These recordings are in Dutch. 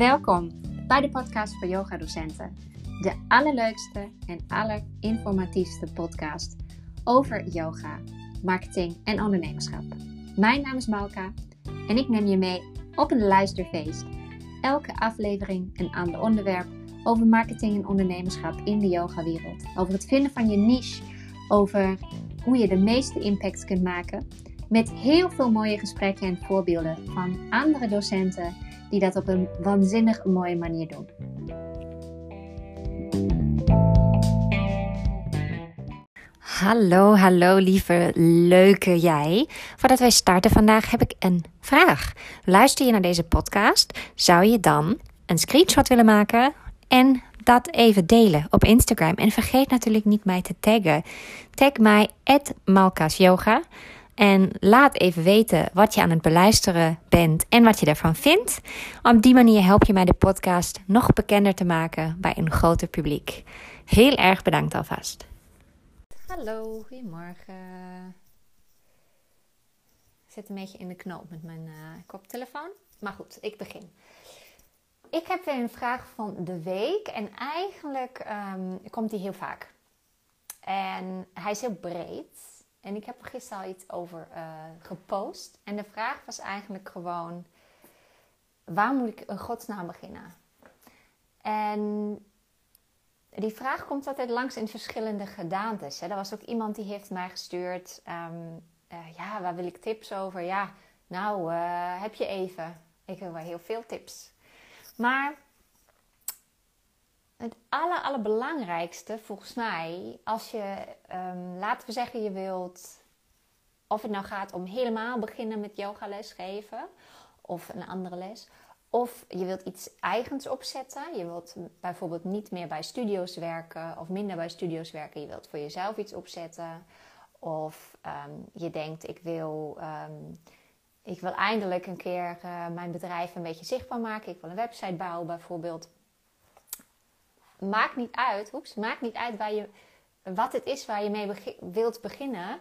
Welkom bij de podcast voor yoga-docenten. De allerleukste en allerinformatiefste podcast over yoga, marketing en ondernemerschap. Mijn naam is Malka en ik neem je mee op een luisterfeest. Elke aflevering een ander onderwerp over marketing en ondernemerschap in de yogawereld. Over het vinden van je niche, over hoe je de meeste impact kunt maken. Met heel veel mooie gesprekken en voorbeelden van andere docenten die dat op een waanzinnig mooie manier doen. Hallo, hallo lieve leuke jij. Voordat wij starten vandaag heb ik een vraag. Luister je naar deze podcast? Zou je dan een screenshot willen maken en dat even delen op Instagram? En vergeet natuurlijk niet mij te taggen. Tag mij @malkasyoga. En laat even weten wat je aan het beluisteren bent en wat je ervan vindt. Op die manier help je mij de podcast nog bekender te maken bij een groter publiek. Heel erg bedankt alvast. Hallo, goedemorgen. Ik zit een beetje in de knoop met mijn uh, koptelefoon. Maar goed, ik begin. Ik heb weer een vraag van de week. En eigenlijk um, komt die heel vaak. En hij is heel breed. En ik heb er gisteren al iets over uh, gepost. En de vraag was eigenlijk gewoon: waar moet ik een godsnaam beginnen? En die vraag komt altijd langs in verschillende gedaantes. Hè. Er was ook iemand die heeft mij gestuurd: um, uh, ja, waar wil ik tips over? Ja, nou, uh, heb je even. Ik wil wel heel veel tips. Maar het aller, allerbelangrijkste volgens mij, als je, um, laten we zeggen, je wilt, of het nou gaat om helemaal beginnen met yogales geven of een andere les, of je wilt iets eigens opzetten. Je wilt bijvoorbeeld niet meer bij studio's werken of minder bij studio's werken. Je wilt voor jezelf iets opzetten. Of um, je denkt, ik wil, um, ik wil eindelijk een keer uh, mijn bedrijf een beetje zichtbaar maken. Ik wil een website bouwen bijvoorbeeld maakt niet uit, oeps, maakt niet uit waar je, wat het is waar je mee wilt beginnen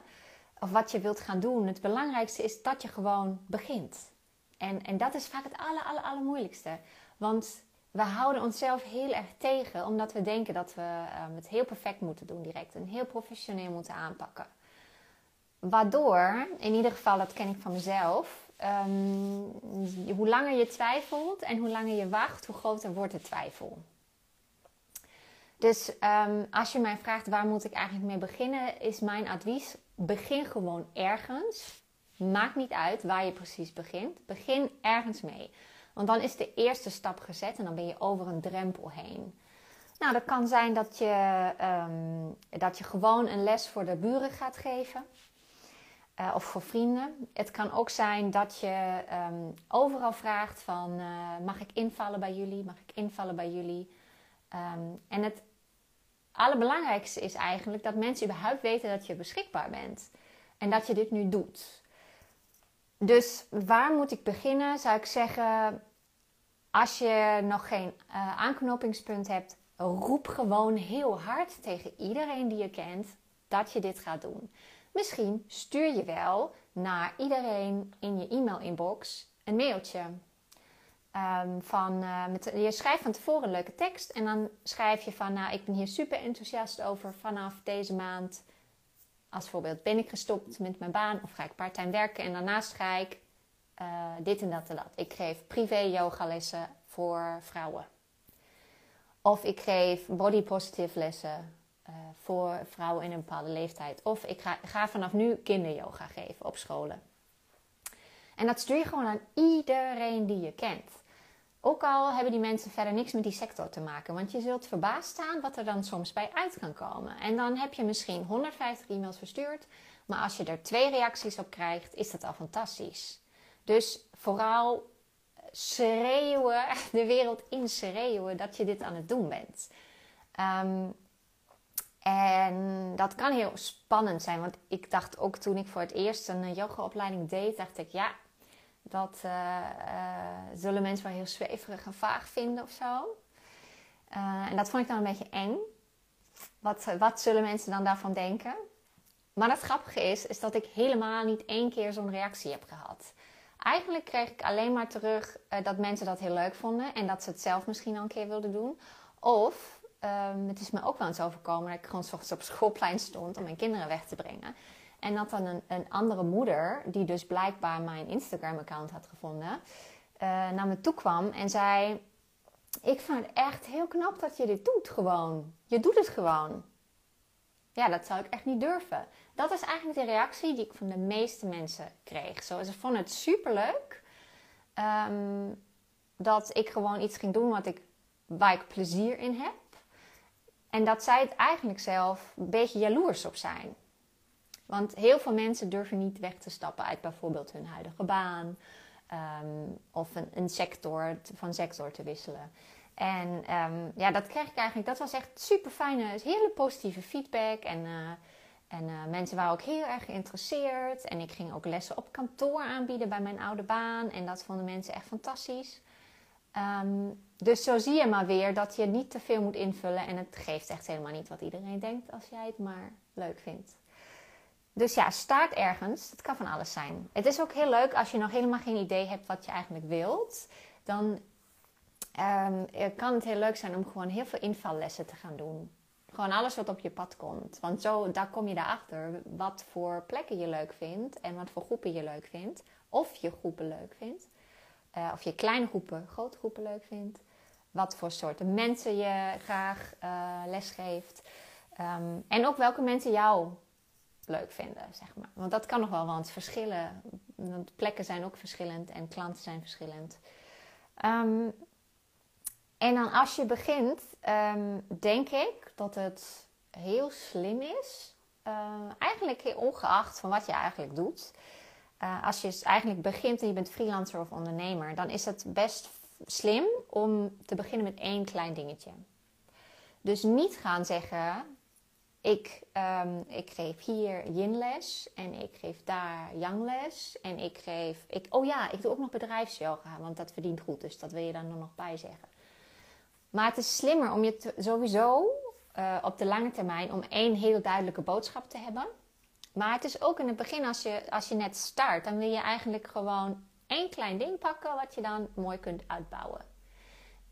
of wat je wilt gaan doen. Het belangrijkste is dat je gewoon begint. En, en dat is vaak het aller, allermoeilijkste. Want we houden onszelf heel erg tegen omdat we denken dat we um, het heel perfect moeten doen direct en heel professioneel moeten aanpakken. Waardoor, in ieder geval, dat ken ik van mezelf, um, hoe langer je twijfelt en hoe langer je wacht, hoe groter wordt de twijfel. Dus um, als je mij vraagt waar moet ik eigenlijk mee beginnen, is mijn advies: begin gewoon ergens. Maakt niet uit waar je precies begint. Begin ergens mee. Want dan is de eerste stap gezet en dan ben je over een drempel heen. Nou, dat kan zijn dat je, um, dat je gewoon een les voor de buren gaat geven. Uh, of voor vrienden. Het kan ook zijn dat je um, overal vraagt van... Uh, mag ik invallen bij jullie? Mag ik invallen bij jullie? En het allerbelangrijkste is eigenlijk dat mensen überhaupt weten dat je beschikbaar bent. En dat je dit nu doet. Dus waar moet ik beginnen? Zou ik zeggen, als je nog geen uh, aanknopingspunt hebt, roep gewoon heel hard tegen iedereen die je kent dat je dit gaat doen. Misschien stuur je wel naar iedereen in je e-mail-inbox een mailtje. Um, van, uh, met, je schrijft van tevoren een leuke tekst en dan schrijf je van, nou, ik ben hier super enthousiast over vanaf deze maand. Als voorbeeld ben ik gestopt met mijn baan of ga ik parttime werken en daarnaast ga ik uh, dit en dat en dat. Ik geef privé yogalessen voor vrouwen. Of ik geef body positive lessen uh, voor vrouwen in een bepaalde leeftijd. Of ik ga, ga vanaf nu kinderyoga geven op scholen. En dat stuur je gewoon aan iedereen die je kent. Ook al hebben die mensen verder niks met die sector te maken. Want je zult verbaasd staan wat er dan soms bij uit kan komen. En dan heb je misschien 150 e-mails verstuurd. Maar als je er twee reacties op krijgt, is dat al fantastisch. Dus vooral schreeuwen, de wereld in schreeuwen dat je dit aan het doen bent. Um, en dat kan heel spannend zijn. Want ik dacht ook toen ik voor het eerst een yogaopleiding deed, dacht ik, ja, dat uh, uh, zullen mensen wel heel zweverig en vaag vinden of zo. Uh, en dat vond ik dan een beetje eng. Wat, wat zullen mensen dan daarvan denken? Maar het grappige is, is dat ik helemaal niet één keer zo'n reactie heb gehad. Eigenlijk kreeg ik alleen maar terug eh, dat mensen dat heel leuk vonden en dat ze het zelf misschien al een keer wilden doen. Of ehm, het is me ook wel eens overkomen dat ik gewoon s op schoolplein stond om mijn kinderen weg te brengen. En dat dan een, andere moeder, die dus blijkbaar mijn Instagram-account had gevonden, uh, naar me toe kwam en zei: Ik vind het echt heel knap dat je dit doet, gewoon. Je doet het gewoon. Ja, dat zou ik echt niet durven. Dat is eigenlijk de reactie die ik van de meeste mensen kreeg. Ze vonden het superleuk um, dat ik gewoon iets ging doen wat ik, waar ik plezier in heb. En dat zij het eigenlijk zelf een beetje jaloers op zijn. Want heel veel mensen durven niet weg te stappen uit bijvoorbeeld hun huidige baan. Ehm, of een, sector, van sector te wisselen. En um, ja, dat kreeg ik eigenlijk, dat was echt super fijne, hele positieve feedback. En, uh, en uh, mensen waren ook heel erg geïnteresseerd. En ik ging ook lessen op kantoor aanbieden bij mijn oude baan. En dat vonden mensen echt fantastisch. Um, dus zo zie je maar weer dat je niet te veel moet invullen. En het geeft echt helemaal niet wat iedereen denkt als jij het maar leuk vindt. Dus ja, start ergens. Het kan van alles zijn. Het is ook heel leuk als je nog helemaal geen idee hebt wat je eigenlijk wilt. Dan um, kan het heel leuk zijn om gewoon heel veel invallessen te gaan doen. Gewoon alles wat op je pad komt. Want zo, daar kom je erachter wat voor plekken je leuk vindt en wat voor groepen je leuk vindt. Of je groepen leuk vindt. Uh, of je kleine groepen, grote groepen leuk vindt. Wat voor soorten mensen je graag uh, lesgeeft. Um, en ook welke mensen jou leuk vinden, zeg maar. Want dat kan nog wel, want verschillen. Plekken zijn ook verschillend en klanten zijn verschillend. Um, en dan als je begint, um, denk ik dat het heel slim is. Uh, eigenlijk ongeacht van wat je eigenlijk doet. Uh, als je eigenlijk begint en je bent freelancer of ondernemer, dan is het best slim om te beginnen met één klein dingetje. Dus niet gaan zeggen: ik, um, ik geef hier yinles en ik geef daar yangles en ik geef. Ik, oh ja, ik doe ook nog bedrijfsyoga, want dat verdient goed, dus dat wil je dan er nog bij zeggen. Maar het is slimmer om je sowieso uh, op de lange termijn om één heel duidelijke boodschap te hebben. Maar het is ook in het begin, als je, als je net start, dan wil je eigenlijk gewoon één klein ding pakken wat je dan mooi kunt uitbouwen.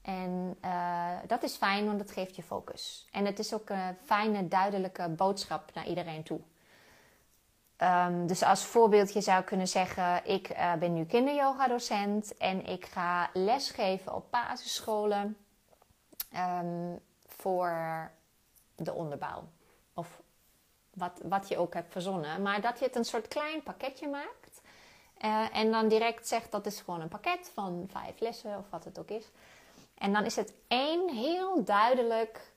En uh, dat is fijn, want het geeft je focus. En het is ook een fijne, duidelijke boodschap naar iedereen toe. Um, dus als voorbeeld, je zou kunnen zeggen: Ik uh, ben nu kinderyoga-docent en ik ga lesgeven op basisscholen um, voor de onderbouw. Of wat, wat je ook hebt verzonnen. Maar dat je het een soort klein pakketje maakt. Uh, en dan direct zegt dat is gewoon een pakket van vijf lessen of wat het ook is. En dan is het één heel duidelijk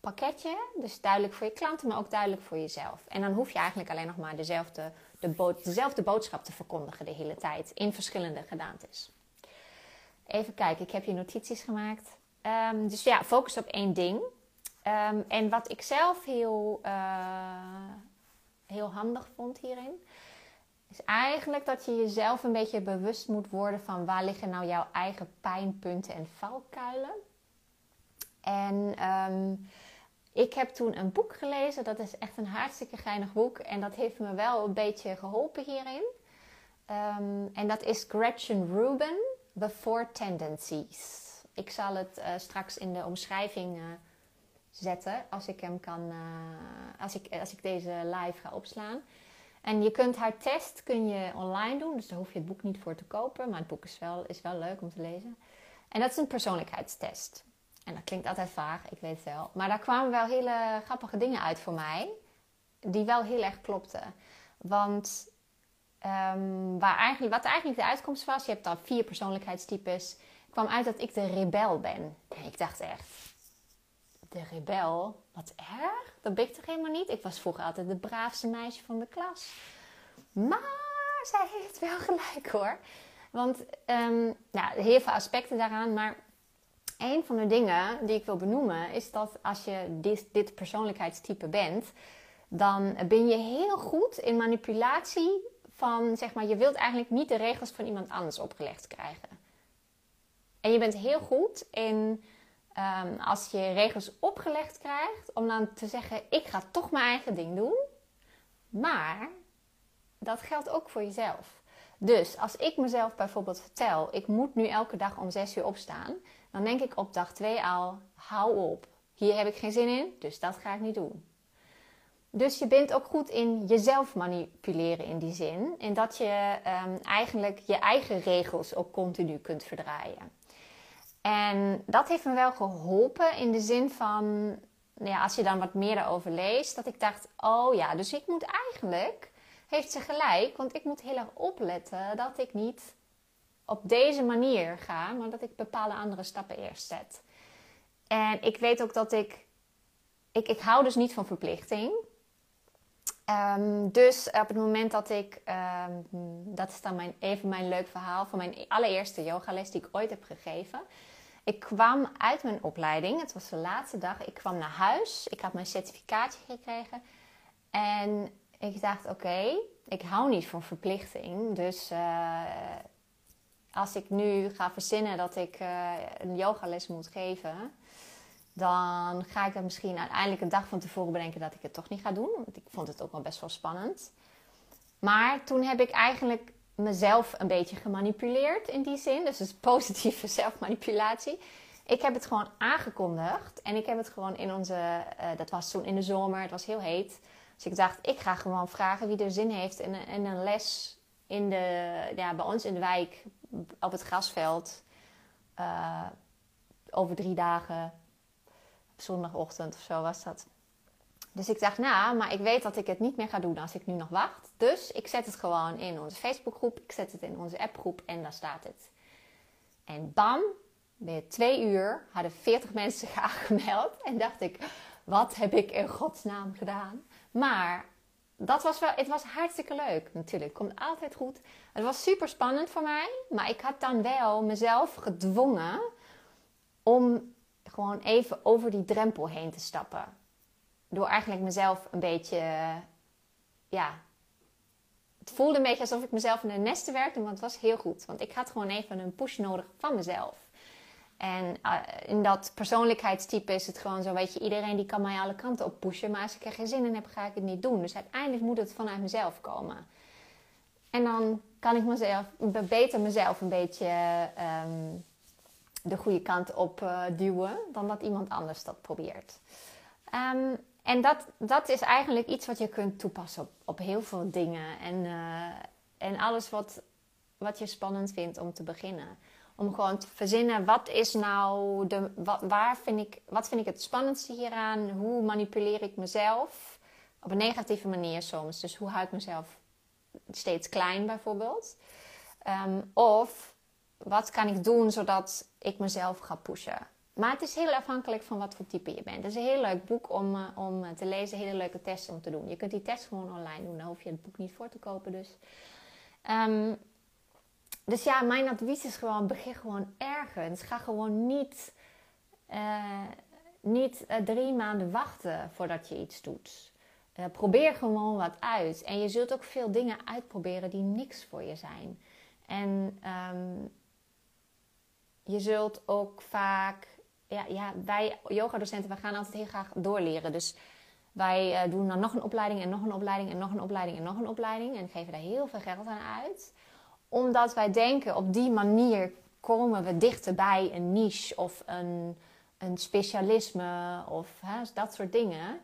pakketje. Dus duidelijk voor je klanten, maar ook duidelijk voor jezelf. En dan hoef je eigenlijk alleen nog maar dezelfde, de dezelfde boodschap te verkondigen de hele tijd. In verschillende gedaantes. Even kijken, ik heb je notities gemaakt. Um, dus ja, focus op één ding. Um, en wat ik zelf heel, uh, heel handig vond hierin, is eigenlijk dat je jezelf een beetje bewust moet worden van waar liggen nou jouw eigen pijnpunten en valkuilen. En um, ik heb toen een boek gelezen, dat is echt een hartstikke geinig boek en dat heeft me wel een beetje geholpen hierin. en dat is Gretchen Rubin, The Four Tendencies. Ik zal het uh, straks in de omschrijving uh, zetten als ik hem kan, uh, als, ik, als ik deze live ga opslaan. En je kunt haar test kun je online doen, dus daar hoef je het boek niet voor te kopen. Maar het boek is wel, is wel leuk om te lezen. En dat is een persoonlijkheidstest. En dat klinkt altijd vaag, ik weet het wel. Maar daar kwamen wel hele grappige dingen uit voor mij, die wel heel erg klopten. Want um, waar eigenlijk, wat eigenlijk de uitkomst was, je hebt dan vier persoonlijkheidstypes kwam uit dat ik de rebel ben. En ik dacht echt, de rebel? Wat erg? Dat ben ik toch helemaal niet? Ik was vroeger altijd de braafste meisje van de klas. Maar zij heeft wel gelijk hoor. Want um, nou, heel veel aspecten daaraan. Maar een van de dingen die ik wil benoemen is dat als je dit, dit persoonlijkheidstype bent, dan ben je heel goed in manipulatie van, zeg maar, je wilt eigenlijk niet de regels van iemand anders opgelegd krijgen. En je bent heel goed in, um, als je regels opgelegd krijgt, om dan te zeggen: Ik ga toch mijn eigen ding doen. Maar dat geldt ook voor jezelf. Dus als ik mezelf bijvoorbeeld vertel, ik moet nu elke dag om 6 uur opstaan, dan denk ik op dag 2 al, hou op. Hier heb ik geen zin in, dus dat ga ik niet doen. Dus je bent ook goed in jezelf manipuleren in die zin. En dat je um, eigenlijk je eigen regels ook continu kunt verdraaien. En dat heeft me wel geholpen in de zin van, nou ja, als je dan wat meer erover leest, dat ik dacht, oh ja, dus ik moet eigenlijk, heeft ze gelijk, want ik moet heel erg opletten dat ik niet op deze manier ga, maar dat ik bepaalde andere stappen eerst zet. En ik weet ook dat ik, ik, ik hou dus niet van verplichting. Um, dus op het moment dat ik, um, dat is dan mijn, even mijn leuk verhaal van mijn allereerste yogales die ik ooit heb gegeven. Ik kwam uit mijn opleiding, het was de laatste dag. Ik kwam naar huis, ik had mijn certificaatje gekregen. En ik dacht, oké, ik hou niet van verplichting. Dus uh, als ik nu ga verzinnen dat ik uh, een yogales moet geven, dan ga ik er misschien uiteindelijk een dag van tevoren bedenken dat ik het toch niet ga doen. Want ik vond het ook wel best wel spannend. Maar toen heb ik eigenlijk mezelf een beetje gemanipuleerd in die zin. Dus het is positieve zelfmanipulatie. Ik heb het gewoon aangekondigd. En ik heb het gewoon in onze... Uh, dat was toen in de zomer. Het was heel heet. Dus ik dacht, ik ga gewoon vragen wie er zin heeft in, in een les in de, ja, bij ons in de wijk op het grasveld. Uh, over drie dagen. Zondagochtend of zo was dat. Dus ik dacht, nou, maar ik weet dat ik het niet meer ga doen als ik nu nog wacht. Dus ik zet het gewoon in onze Facebookgroep. Ik zet het in onze appgroep en daar staat het. En bam, binnen twee uur hadden 40 mensen aangemeld. En dacht ik, wat heb ik in godsnaam gedaan? Maar dat was wel, het was hartstikke leuk natuurlijk. Komt altijd goed. Het was super spannend voor mij. Maar ik had dan wel mezelf gedwongen om gewoon even over die drempel heen te stappen. Door eigenlijk mezelf een beetje, ja, het voelde een beetje alsof ik mezelf in een nest te werkte, maar het was heel goed. Want ik had gewoon even een push nodig van mezelf. En uh, in dat persoonlijkheidstype is het gewoon zo, weet je, iedereen die kan mij alle kanten op pushen. Maar als ik er geen zin in heb, ga ik het niet doen. Dus uiteindelijk moet het vanuit mezelf komen. En dan kan ik mezelf, beter mezelf een beetje um, de goede kant op uh, duwen dan dat iemand anders dat probeert. Um, en dat, dat is eigenlijk iets wat je kunt toepassen op, op heel veel dingen. En, uh, en alles wat, wat je spannend vindt om te beginnen. Om gewoon te verzinnen, wat is nou de, wat, waar vind ik, wat vind ik het spannendste hieraan? Hoe manipuleer ik mezelf? Op een negatieve manier soms. Dus hoe hou ik mezelf steeds klein bijvoorbeeld? Um, of wat kan ik doen zodat ik mezelf ga pushen? Maar het is heel afhankelijk van wat voor type je bent. Het is een heel leuk boek om, uh, om eh, te lezen, hele leuke tests om te doen. Je kunt die test gewoon online doen, dan hoef je het boek niet voor te kopen. Dus, um, dus ja, mijn advies is gewoon: begin gewoon ergens. Ga gewoon niet, uh, niet drie maanden wachten voordat je iets doet. probeer gewoon wat uit. En je zult ook veel dingen uitproberen die niks voor je zijn. En um, je zult ook vaak ja, ja, wij yogadocenten, we gaan altijd heel graag doorleren. Dus wij uh, doen dan nog een opleiding en nog een opleiding en nog een opleiding en nog een opleiding. En geven daar heel veel geld aan uit. Omdat wij denken, op die manier komen we dichter bij een niche of een, een specialisme of hè, dat soort dingen.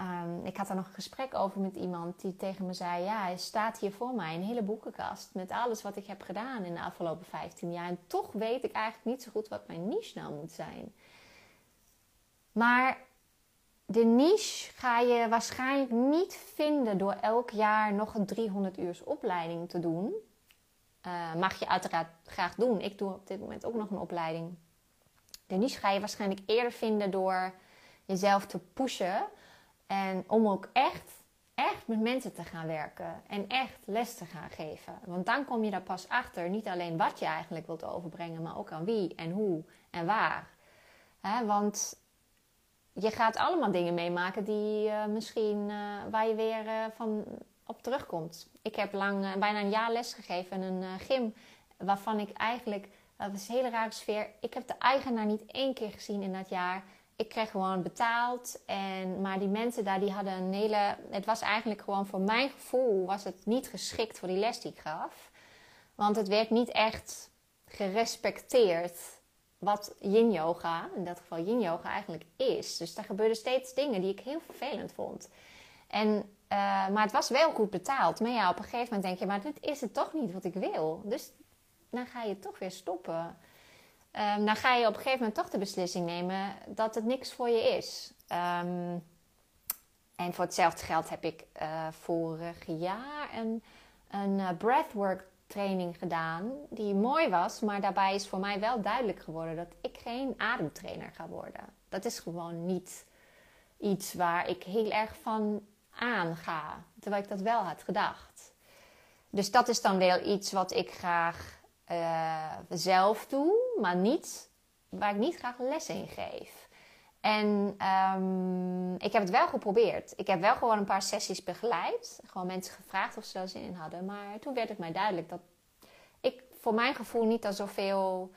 Um, ik had daar nog een gesprek over met iemand die tegen me zei: Ja, hij staat hier voor mij, een hele boekenkast met alles wat ik heb gedaan in de afgelopen 15 jaar. En toch weet ik eigenlijk niet zo goed wat mijn niche nou moet zijn. Maar de niche ga je waarschijnlijk niet vinden door elk jaar nog een 300 uur opleiding te doen. Uh, mag je uiteraard graag doen. Ik doe op dit moment ook nog een opleiding. De niche ga je waarschijnlijk eerder vinden door jezelf te pushen en om ook echt, echt met mensen te gaan werken en echt les te gaan geven. Want dan kom je daar pas achter, niet alleen wat je eigenlijk wilt overbrengen, maar ook aan wie en hoe en waar. want je gaat allemaal dingen meemaken die uh, misschien uh, waar je weer uh, van op terugkomt. Ik heb lang, bijna een jaar les gegeven in een gym waarvan ik eigenlijk, dat was een hele rare sfeer. Ik heb de eigenaar niet één keer gezien in dat jaar ik kreeg gewoon betaald. En, maar die mensen daar, die hadden een hele... Het was eigenlijk gewoon voor mijn gevoel was het niet geschikt voor die les die ik gaf. Want het werd niet echt gerespecteerd wat yin yoga, in dat geval yin yoga eigenlijk is. Dus daar gebeurden steeds dingen die ik heel vervelend vond. En, eh, maar het was wel goed betaald. Maar ja, op een gegeven moment denk je, maar dit is het toch niet wat ik wil. Dus dan ga je toch weer stoppen. Um, dan ga je op een gegeven moment toch de beslissing nemen dat het niks voor je is. Ehm, en voor hetzelfde geld heb ik uh, vorig jaar een, een uh, breathwork training gedaan die mooi was, maar daarbij is voor mij wel duidelijk geworden dat ik geen ademtrainer ga worden. Dat is gewoon niet iets waar ik heel erg van aanga, terwijl ik dat wel had gedacht. Dus dat is dan wel iets wat ik graag uh, zelf doe, maar niet waar ik niet graag les in geef. En um, ik heb het wel geprobeerd. Ik heb wel gewoon een paar sessies begeleid. Gewoon mensen gevraagd of ze er zin in hadden. Maar toen werd het mij duidelijk dat ik voor mijn gevoel niet al zoveel...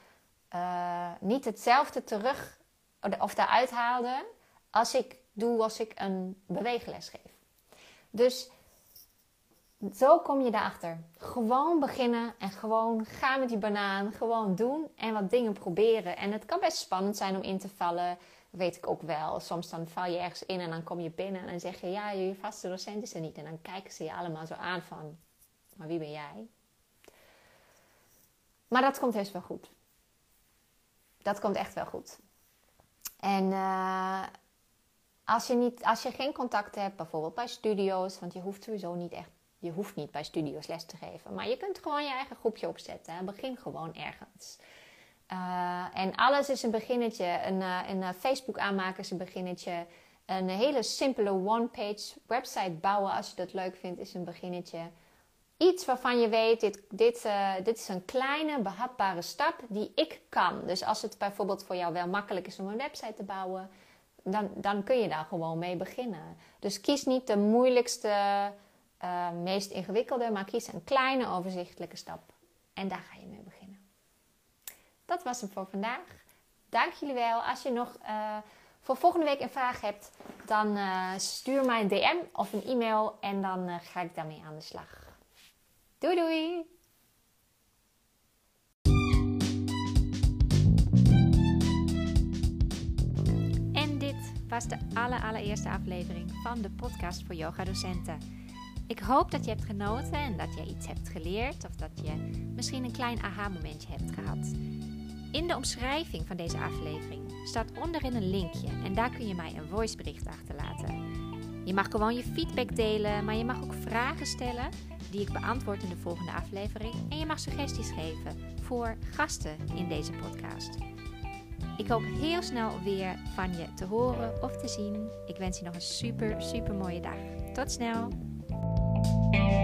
Uh, niet hetzelfde terug of daaruit haalde... als ik doe als ik een beweegles geef. Dus zo kom je daarachter. Gewoon beginnen en gewoon gaan met die banaan. Gewoon doen en wat dingen proberen. En het kan best spannend zijn om in te vallen weet ik ook wel. Soms dan val je ergens in en dan kom je binnen en dan zeg je... ja, je vaste docent is er niet. En dan kijken ze je allemaal zo aan van... maar wie ben jij? Maar dat komt heus wel goed. Dat komt echt wel goed. En uh, als, je niet, als je geen contact hebt, bijvoorbeeld bij studio's... want je hoeft sowieso niet echt... je hoeft niet bij studio's les te geven... maar je kunt gewoon je eigen groepje opzetten. Begin gewoon ergens... Uh, en alles is een beginnetje. Een, uh, een uh, Facebook aanmaken is een beginnetje. Een hele simpele one-page website bouwen als je dat leuk vindt is een beginnetje. Iets waarvan je weet, dit, dit, dit is een kleine behapbare stap die ik kan. Dus als het bijvoorbeeld voor jou wel makkelijk is om een website te bouwen, dan, dan kun je daar gewoon mee beginnen. Dus kies niet de moeilijkste, meest ingewikkelde, maar kies een kleine overzichtelijke stap. En daar ga je mee beginnen dat was hem voor vandaag. Dank jullie wel. Als je nog uh, voor volgende week een vraag hebt, dan uh, stuur mij een DM of een e-mail en dan ga ik daarmee aan de slag. Doei doei! En dit was de allereerste aflevering van de podcast voor yoga docenten. Ik hoop dat je hebt genoten en dat je iets hebt geleerd of dat je misschien een klein aha-momentje hebt gehad. In de omschrijving van deze aflevering staat onderin een linkje en daar kun je mij een voicebericht achterlaten. Je mag gewoon je feedback delen, maar je mag ook vragen stellen die ik beantwoord in de volgende aflevering. En je mag suggesties geven voor gasten in deze podcast. Ik hoop heel snel weer van je te horen of te zien. Ik wens je nog een super, super mooie dag. Tot snel! Música